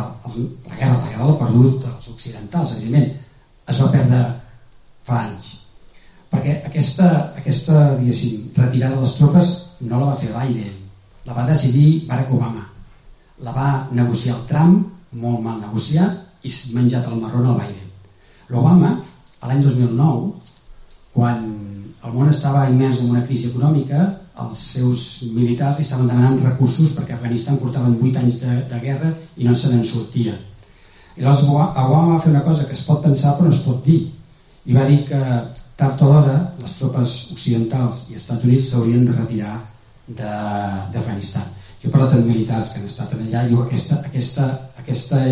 la guerra del perdut dels occidentals, evidentment, es va perdre fa anys. Perquè aquesta, aquesta retirada de les tropes no la va fer Biden, la va decidir Barack Obama. La va negociar el Trump, molt mal negociat, i menjat el marrón al Biden. L'Obama, l'any 2009, quan el món estava immers en una crisi econòmica, els seus militars estaven demanant recursos perquè Afganistan portaven 8 anys de, de guerra i no se n'en sortia. I llavors Obama va fer una cosa que es pot pensar però no es pot dir. I va dir que tard o d'hora les tropes occidentals i Estats Units s'haurien de retirar d'Afganistan. Jo he parlat amb militars que han estat allà i aquesta, aquesta, aquesta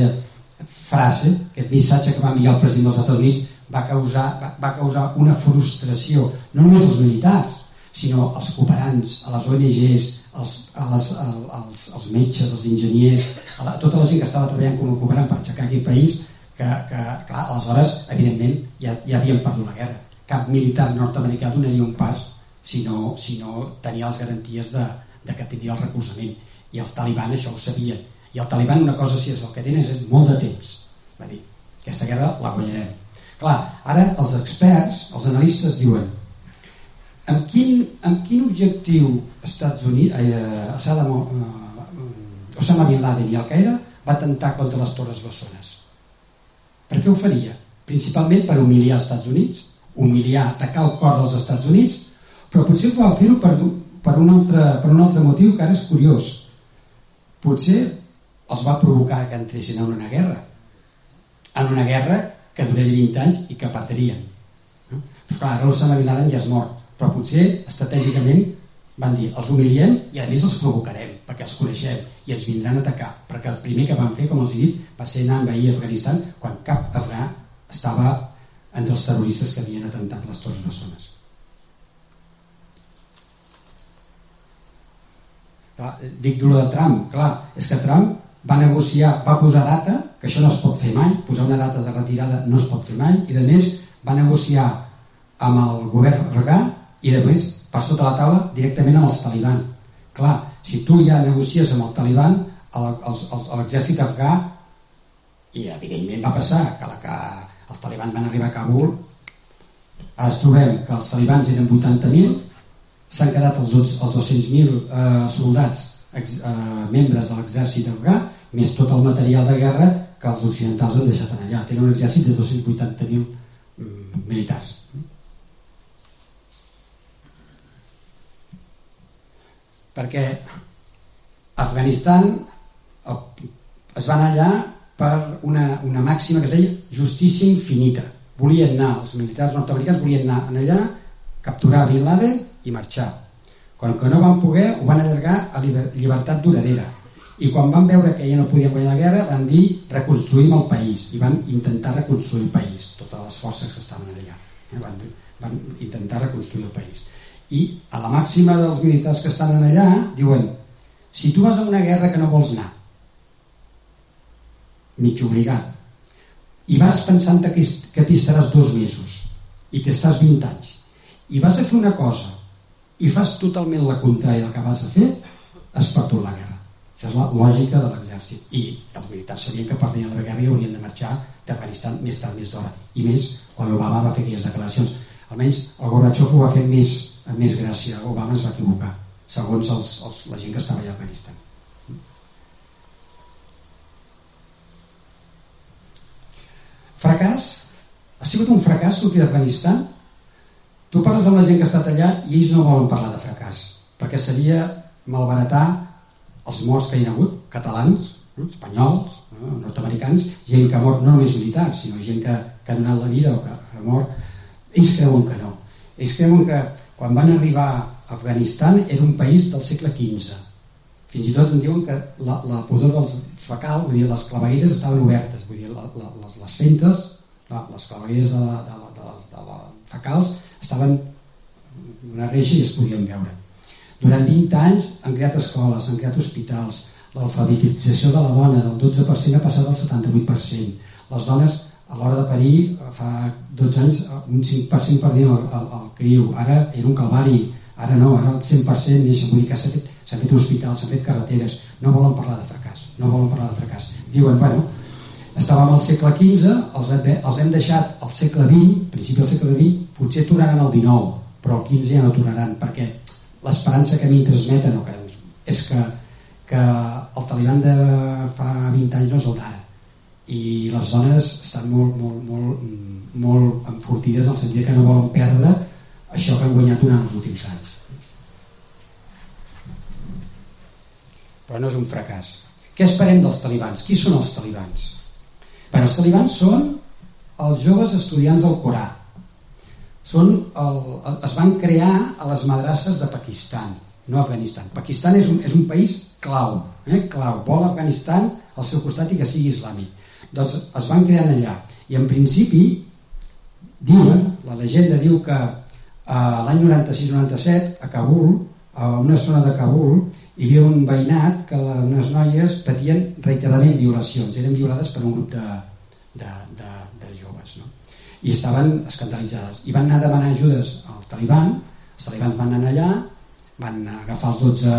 frase, aquest missatge que va enviar el president dels Estats Units va causar, va, va causar una frustració, no només als militars, sinó als cooperants, a les ONGs, als, a les, als, als metges, als enginyers, a, la, a tota la gent que estava treballant com a cooperant per aixecar aquest país, que, que clar, aleshores, evidentment, ja, ja havien perdut la guerra. Cap militar nord-americà donaria un pas si no, si no tenia les garanties de, de que tindria el recolzament. I els talibans això ho sabien. I el taliban una cosa si és el que tenen és molt de temps. Va dir, aquesta guerra la guanyarem. Clar, ara els experts, els analistes diuen amb quin, amb quin objectiu Estats Units, eh, Saddam, eh, Osama Bin Laden i Al-Qaeda va atemptar contra les Torres Bessones? Per què ho faria? Principalment per humiliar els Estats Units, humiliar, atacar el cor dels Estats Units, però potser va fer-ho per, per, un altre, per un altre motiu que ara és curiós. Potser els va provocar que entressin en una guerra en una guerra que duraria 20 anys i que perdrien no? però clar, ara l'Osama Bin Laden ja és mort però potser estratègicament van dir, els humiliem i a més els provocarem perquè els coneixem i ens vindran a atacar. Perquè el primer que van fer, com els he dit va ser anar a envair Afganistan quan cap afgà estava entre els terroristes que havien atentat les Torres Bessones. Clar, dic d'allò de Trump clar, és que Trump va negociar, va posar data que això no es pot fer mai, posar una data de retirada no es pot fer mai i de més va negociar amb el govern afgà i de més per sota la taula directament amb els taliban. Clar, si tu ja negocies amb el taliban, l'exèrcit afgà, i evidentment va passar que, la que els talibans van arribar a Kabul, es trobem que els talibans eren 80.000, s'han quedat els, els 200.000 eh, soldats ex, eh, membres de l'exèrcit afgà, més tot el material de guerra que els occidentals han deixat allà. Tenen un exèrcit de 280.000 mm, militars. Perquè Afganistan es van allà per una, una màxima que es deia justícia infinita. Volien anar, els militars nord-americans volien anar allà, capturar Bin Laden i marxar. Quan que no van poder, ho van allargar a llibertat duradera. I quan van veure que ja no podien guanyar la guerra, van dir reconstruïm el país. I van intentar reconstruir el país, totes les forces que estaven allà. Eh, van, van intentar reconstruir el país i a la màxima dels militars que estan allà diuen si tu vas a una guerra que no vols anar mig obligat i vas pensant que, t'hi estaràs dos mesos i t'estàs 20 anys i vas a fer una cosa i fas totalment la contrària del que vas a fer es perd la guerra. Això és la lògica de l'exèrcit. I els militars sabien que perdien la guerra i haurien de marxar d'Afganistan més tard més d'hora. I més quan Obama va fer aquelles declaracions. Almenys el Gorbachev ho va fer més amb més gràcia Obama es va equivocar segons els, els, la gent que estava allà a Afganistan fracàs ha sigut un fracàs sortir d'Afganistan tu parles amb la gent que ha estat allà i ells no volen parlar de fracàs perquè seria malbaratar els morts que hi ha hagut catalans, no? espanyols no? nord-americans, gent que ha mort no només militars sinó gent que, que ha donat la vida o que ha mort ells creuen que no ells creuen que quan van arribar a Afganistan era un país del segle XV. Fins i tot en diuen que la, la pudor dels fecal, vull dir, les clavegueres estaven obertes, vull dir, la, la, les, les fentes, la, les clavegueres de, de, la, de, les, de la fecals estaven una reixa i es podien veure. Durant 20 anys han creat escoles, han creat hospitals, l'alfabetització de la dona del 12% ha passat al 78%. Les dones a l'hora de parir fa 12 anys un 5% perdien el, el, el criu ara era un calvari. Ara no, ara el 100% neix vull dir que s'ha fet, fet hospitals, s'han fet carreteres. No volen parlar de fracàs. No volen parlar de fracàs. Diuen, bueno, estàvem al segle XV els, els hem deixat al segle XX principi del segle XX, potser tornaran al XIX però el XV ja no tornaran perquè l'esperança que a mi em transmeten no, que és que, que el taliban de fa 20 anys no és el d'ara i les dones estan molt, molt, molt, molt enfortides en el sentit que no volen perdre això que han guanyat durant els últims anys però no és un fracàs què esperem dels talibans? qui són els talibans? Bé, els talibans són els joves estudiants del Corà són el, es van crear a les madrasses de Pakistan no Afganistan. Pakistan és un, és un país clau, eh? clau. Vol Afganistan al seu costat i que sigui islàmic doncs es van creant allà. I en principi diuen, la llegenda diu que eh, l'any 96-97 a Kabul, a una zona de Kabul hi havia un veïnat que les, unes noies patien reiteradament violacions, eren violades per un grup de, de, de, de joves no? i estaven escandalitzades. I van anar a demanar ajudes al Taliban. Els talibans van anar allà van agafar els 12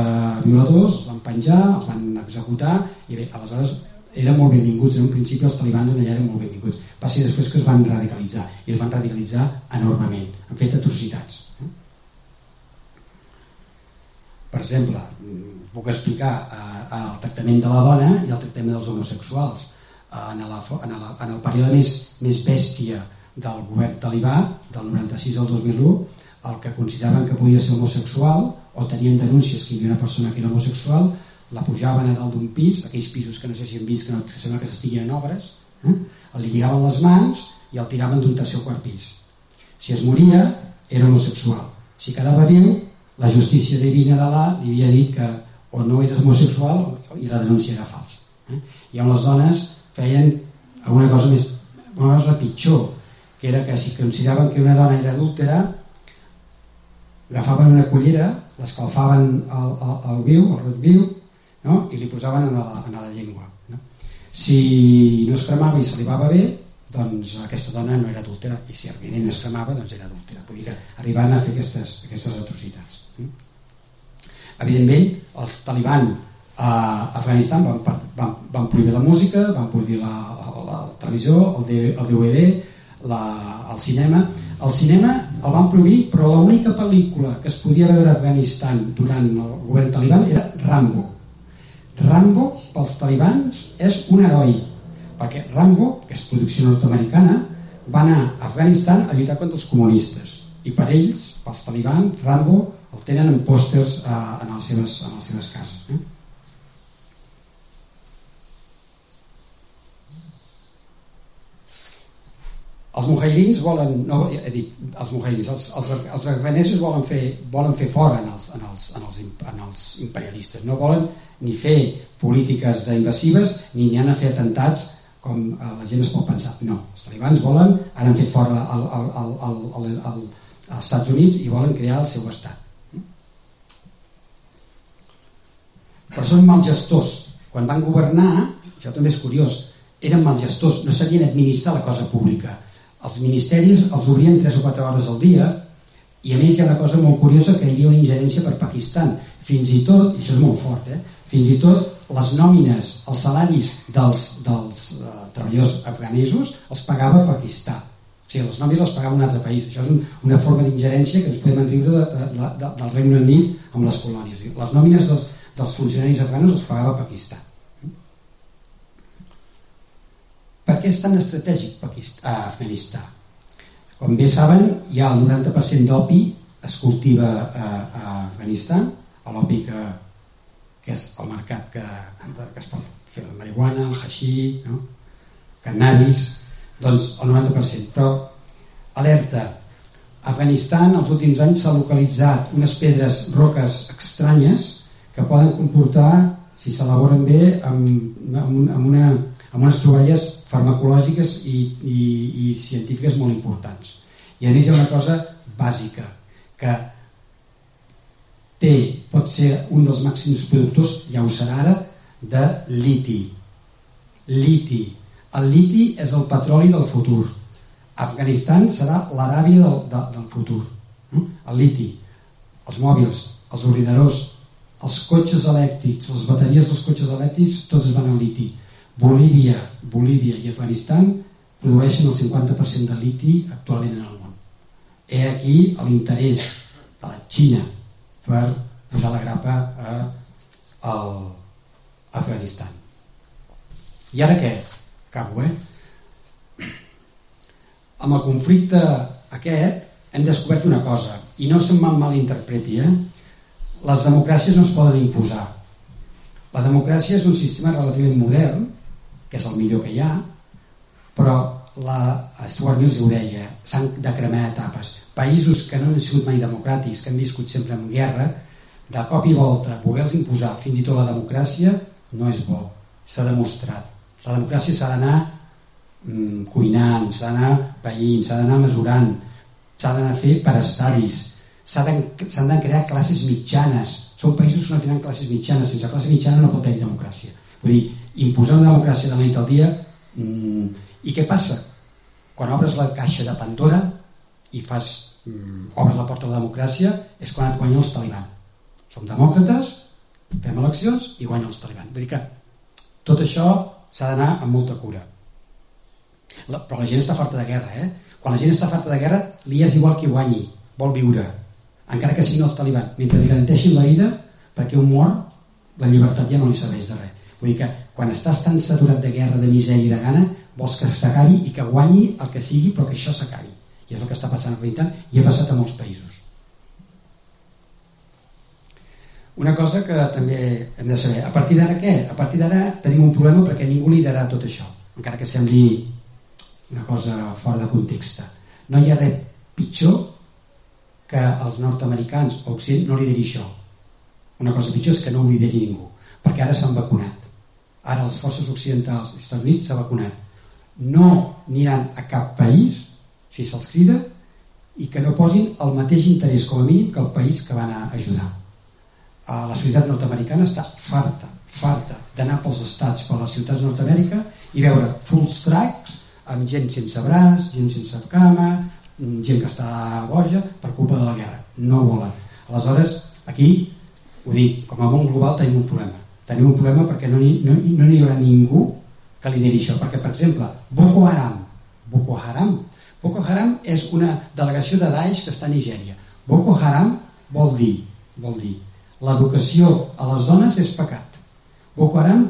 violadors, els van penjar, els van executar i bé, aleshores eren molt benvinguts, en un principi els talibans allà eren molt benvinguts. Va ser després que es van radicalitzar, i es van radicalitzar enormement, han fet atrocitats. Per exemple, puc explicar eh, el tractament de la dona i el tractament dels homosexuals. En, la, en, la, en el període més, més bèstia del govern talibà, del 96 al 2001, el que consideraven que podia ser homosexual o tenien denúncies que hi havia una persona que era homosexual, la pujaven a dalt d'un pis, aquells pisos que no sé si han vist que, no, que sembla que s'estiguin en obres, eh? li lligaven les mans i el tiraven d'un tercer o quart pis. Si es moria, era homosexual. Si quedava viu, la justícia divina d'Alà li havia dit que o no eres homosexual i la denúncia era falsa. Eh? I amb les dones feien alguna cosa més, una cosa pitjor, que era que si consideraven que una dona era adúltera, agafaven una cullera, l'escalfaven al, al, al viu, al rot viu, no? i li posaven en la, en la llengua. No? Si no es cremava i se li va bé, doncs aquesta dona no era adúltera, i si evidentment es cremava, doncs era adúltera. Vull dir que arribant a fer aquestes, aquestes atrocitats. Evidentment, els taliban a Afganistan van, van, van prohibir la música, van prohibir la, la, la televisió, el, el DVD, la, el cinema. El cinema el van prohibir, però l'única pel·lícula que es podia veure a Afganistan durant el govern taliban era Rambo. Rambo, pels talibans, és un heroi, perquè Rambo, que és producció nord-americana, va anar a Afganistan a lluitar contra els comunistes. I per ells, pels talibans, Rambo el tenen en pòsters eh, en, les seves, en les seves cases. Eh? Els mujahidins volen, no, he dit, els mujahidins, els, els, els afganesos volen fer, volen fer fora en els, en, els, en, els, en els imperialistes, no volen ni fer polítiques d'invasives ni n'hi han a fer atentats com eh, la gent es pot pensar. No, els talibans volen, ara han fet fora al, al, al, al, al, al, als Estats Units i volen crear el seu estat. Però són mal gestors. Quan van governar, això també és curiós, eren mal gestors, no sabien administrar la cosa pública els ministeris els obrien 3 o 4 hores al dia i a més hi ha una cosa molt curiosa que hi havia una ingerència per Pakistan. Fins i tot, i això és molt fort eh? fins i tot les nòmines els salaris dels, dels uh, treballadors afganesos els pagava Pakistan. O sigui, les nòmines les pagava un altre país. Això és un, una forma d'ingerència que ens podem enriure de, de, de, del Regne Unit amb les colònies. Les nòmines dels, dels funcionaris afganos els pagava Pakistan per què és tan estratègic a Afganistan? Com bé saben, ha el 90% d'opi es cultiva a, a Afganistan, l'opi que, que és el mercat que, que es pot fer la marihuana, el haixí, no? cannabis, doncs el 90%. Però, alerta, Afganistan els últims anys s'ha localitzat unes pedres roques estranyes que poden comportar, si s'elaboren bé, amb, amb, una, amb unes troballes farmacològiques i, i, i científiques molt importants. I a més hi ha una cosa bàsica, que té, pot ser un dels màxims productors, ja ho serà ara, de liti. Liti. El liti és el petroli del futur. Afganistan serà l'Aràbia del, de, del futur. Mm? El liti, els mòbils, els ordinadors, els cotxes elèctrics, les bateries dels cotxes elèctrics, tots es van al liti Bolívia, Bolívia i Afganistan produeixen el 50% de liti actualment en el món. He aquí l'interès de la Xina per posar la grapa a, a Afganistan. I ara què? Acabo, eh? Amb el conflicte aquest hem descobert una cosa, i no se'm malinterpreti, eh? Les democràcies no es poden imposar. La democràcia és un sistema relativament modern és el millor que hi ha, però la Stuart Mills ho deia, s'han de cremar etapes. Països que no han sigut mai democràtics, que han viscut sempre en guerra, de cop i volta voler-los imposar fins i tot la democràcia no és bo, s'ha demostrat. La democràcia s'ha d'anar mm, cuinant, s'ha d'anar païnt, s'ha d'anar mesurant, s'ha d'anar a fer per estaris, s'han de crear classes mitjanes. Són països que no tenen classes mitjanes, sense classe mitjana no pot haver democràcia. Vull dir, imposar una democràcia de la nit al dia mm, i què passa? quan obres la caixa de Pandora i fas, mm, obres la porta de la democràcia és quan et guanyen els talibans som demòcrates fem eleccions i guanyen els talibans vull dir que tot això s'ha d'anar amb molta cura la, però la gent està farta de guerra eh? quan la gent està farta de guerra li és igual qui guanyi vol viure encara que siguin els talibans mentre li garanteixin la vida perquè un mort la llibertat ja no li serveix de res vull dir que quan estàs tan saturat de guerra, de misèria i de gana, vols que s'acabi i que guanyi el que sigui, però que això s'acabi. I és el que està passant a realitat i ha passat a molts països. una cosa que també hem de saber a partir d'ara què? a partir d'ara tenim un problema perquè ningú liderarà tot això encara que sembli una cosa fora de context no hi ha res pitjor que els nord-americans o Occident no lideri això una cosa pitjor és que no ho lideri ningú perquè ara s'han vacunat ara les forces occidentals dels Estats Units s'ha vacunat no aniran a cap país si se'ls crida i que no posin el mateix interès com a mínim que el país que van a ajudar a la societat nord-americana està farta farta d'anar pels estats per les ciutats nord-amèrica i veure full tracks amb gent sense braç, gent sense cama, gent que està boja per culpa de la guerra. No volen. Aleshores, aquí, ho dic, com a món global tenim un problema. Tenim un problema perquè no n'hi no, no hi haurà ningú que lideri això. Perquè, per exemple, Boko Haram. Boko Haram. Boko Haram és una delegació de Daesh que està a Nigèria. Boko Haram vol dir, vol dir, l'educació a les dones és pecat. Boko Haram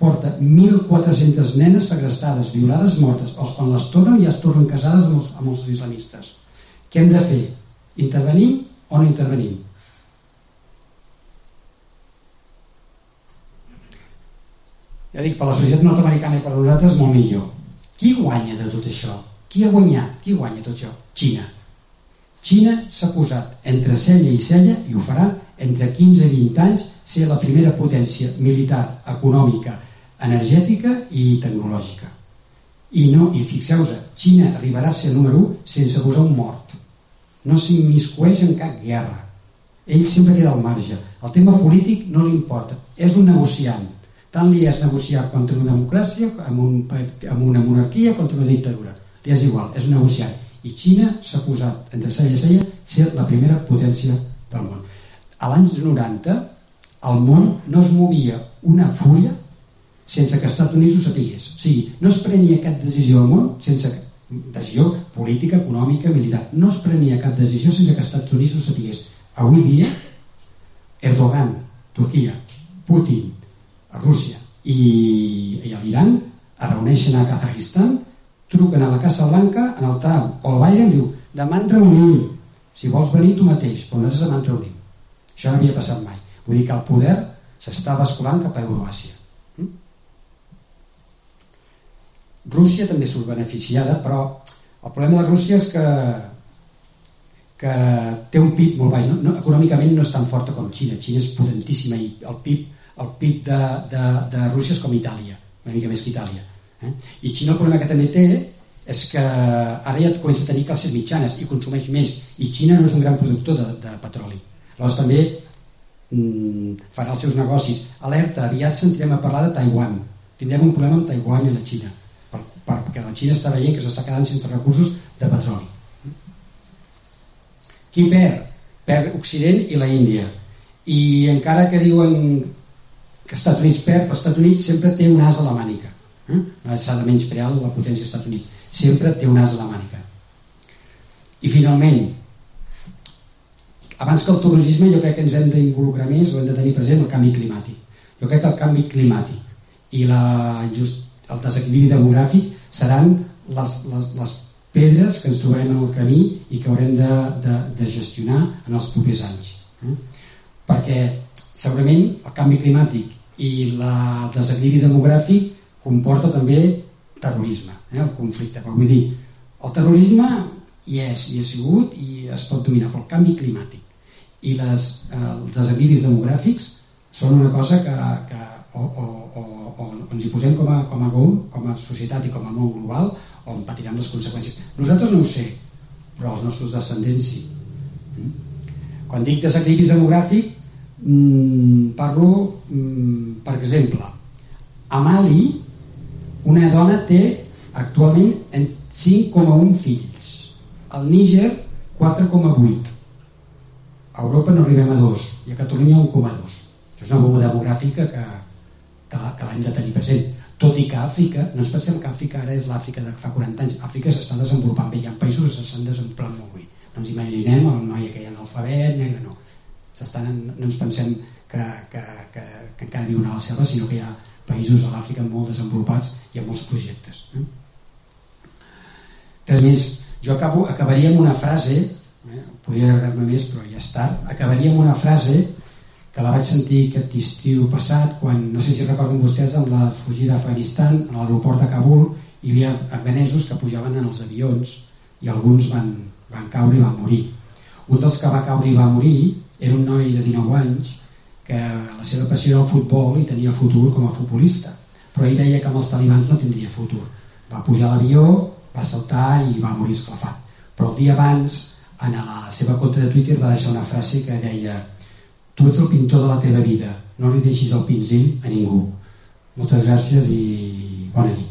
porta 1.400 nenes segrestades, violades, mortes, o quan les tornen ja es tornen casades amb els, amb els islamistes. Què hem de fer? Intervenim o no intervenim? Ja dic, per la societat nord-americana i per nosaltres molt millor. Qui guanya de tot això? Qui ha guanyat? Qui guanya tot això? Xina. Xina s'ha posat entre cella i cella i ho farà entre 15 i 20 anys ser la primera potència militar, econòmica, energètica i tecnològica. I, no, i fixeu-vos, Xina arribarà a ser número 1 sense posar un mort. No s'immiscueix en cap guerra. Ell sempre queda al marge. El tema polític no li importa. És un negociant. Tant li és negociar contra una democràcia, amb, un, amb una monarquia, contra una dictadura. Li és igual, és un negociant. I Xina s'ha posat entre cella i cella ser la primera potència del món. A l'any 90 el món no es movia una fulla sense que els Estats Units ho sapigués. O sigui, no es prenia cap decisió al món sense decisió política, econòmica, militar. No es prenia cap decisió sense que els Estats Units ho sapigués. Avui dia, Erdogan, Turquia, Putin, Rússia i, i l'Iran es reuneixen a Kazajistan, truquen a la Casa Blanca, en el Trump o el Biden, diu, demà en reunim, si vols venir tu mateix, però nosaltres demà en reunim. Això no havia passat mai. Vull dir que el poder s'està basculant cap a Euroàsia. Rússia també surt beneficiada, però el problema de Rússia és que que té un PIB molt baix. No, no, econòmicament no és tan forta com Xina. Xina és potentíssima i el PIB, el PIB de, de, de Rússia és com Itàlia, una mica més que Itàlia. Eh? I Xina el problema que també té és que ara ja comença a tenir classes mitjanes i consumeix més i Xina no és un gran productor de, de petroli. Llavors també mm, farà els seus negocis. Alerta, aviat sentirem a parlar de Taiwan. Tindrem un problema amb Taiwan i la Xina perquè la Xina està veient que s'està quedant sense recursos de petroli. Qui perd? Perd Occident i la Índia. I encara que diuen que Estats Units perd, però Estats Units sempre té un as a la mànica. Eh? S'ha de menysprear la potència dels Estats Units. Sempre té un as a la mànica. I finalment, abans que el terrorisme jo crec que ens hem d'involucrar més o hem de tenir present el canvi climàtic. Jo crec que el canvi climàtic i la just, el desequilibri demogràfic seran les, les, les pedres que ens trobarem en el camí i que haurem de, de, de gestionar en els propers anys. Eh? Perquè segurament el canvi climàtic i el desequilibri demogràfic comporta també terrorisme, eh? el conflicte. Però vull dir, el terrorisme hi és, hi ha sigut i es pot dominar, però el canvi climàtic i les, eh, els desequilibris demogràfics són una cosa que, que o, o, o, o ens hi posem com a, com a GOM, com a societat i com a món global, o en patirem les conseqüències. Nosaltres no ho sé, però els nostres descendents sí. Mm? Quan dic desequilibri demogràfic, mmm, parlo, mmm, per exemple, a Mali una dona té actualment 5,1 fills. Al Níger 4,8. A Europa no arribem a 2 i a Catalunya 1,2. Això és una bomba demogràfica que, que, que l'hem de tenir present. Tot i que Àfrica, no ens pensem que Àfrica ara és l'Àfrica de fa 40 anys, Àfrica s'està desenvolupant bé, hi ha països que s'estan desenvolupant molt bé. Ens imaginem el noi que analfabet, negre, no. No ens pensem que, que, que, que encara viuen a la selva, sinó que hi ha països a l'Àfrica molt desenvolupats i amb molts projectes. Eh? Res més, jo acabo, acabaria amb una frase, eh? podria agradar-me més però ja tard, acabaria amb una frase que la vaig sentir aquest estiu passat quan, no sé si recorden vostès, amb la fugida d'Afganistan a l'aeroport de Kabul hi havia afganesos que pujaven en els avions i alguns van, van caure i van morir un dels que va caure i va morir era un noi de 19 anys que la seva passió era el futbol i tenia futur com a futbolista. Però ell deia que amb els talibans no tindria futur. Va pujar a l'avió, va saltar i va morir esclafat. Però el dia abans en la seva compte de Twitter va deixar una frase que deia tu ets el pintor de la teva vida. No li deixis el pinzell a ningú. Moltes gràcies i bona nit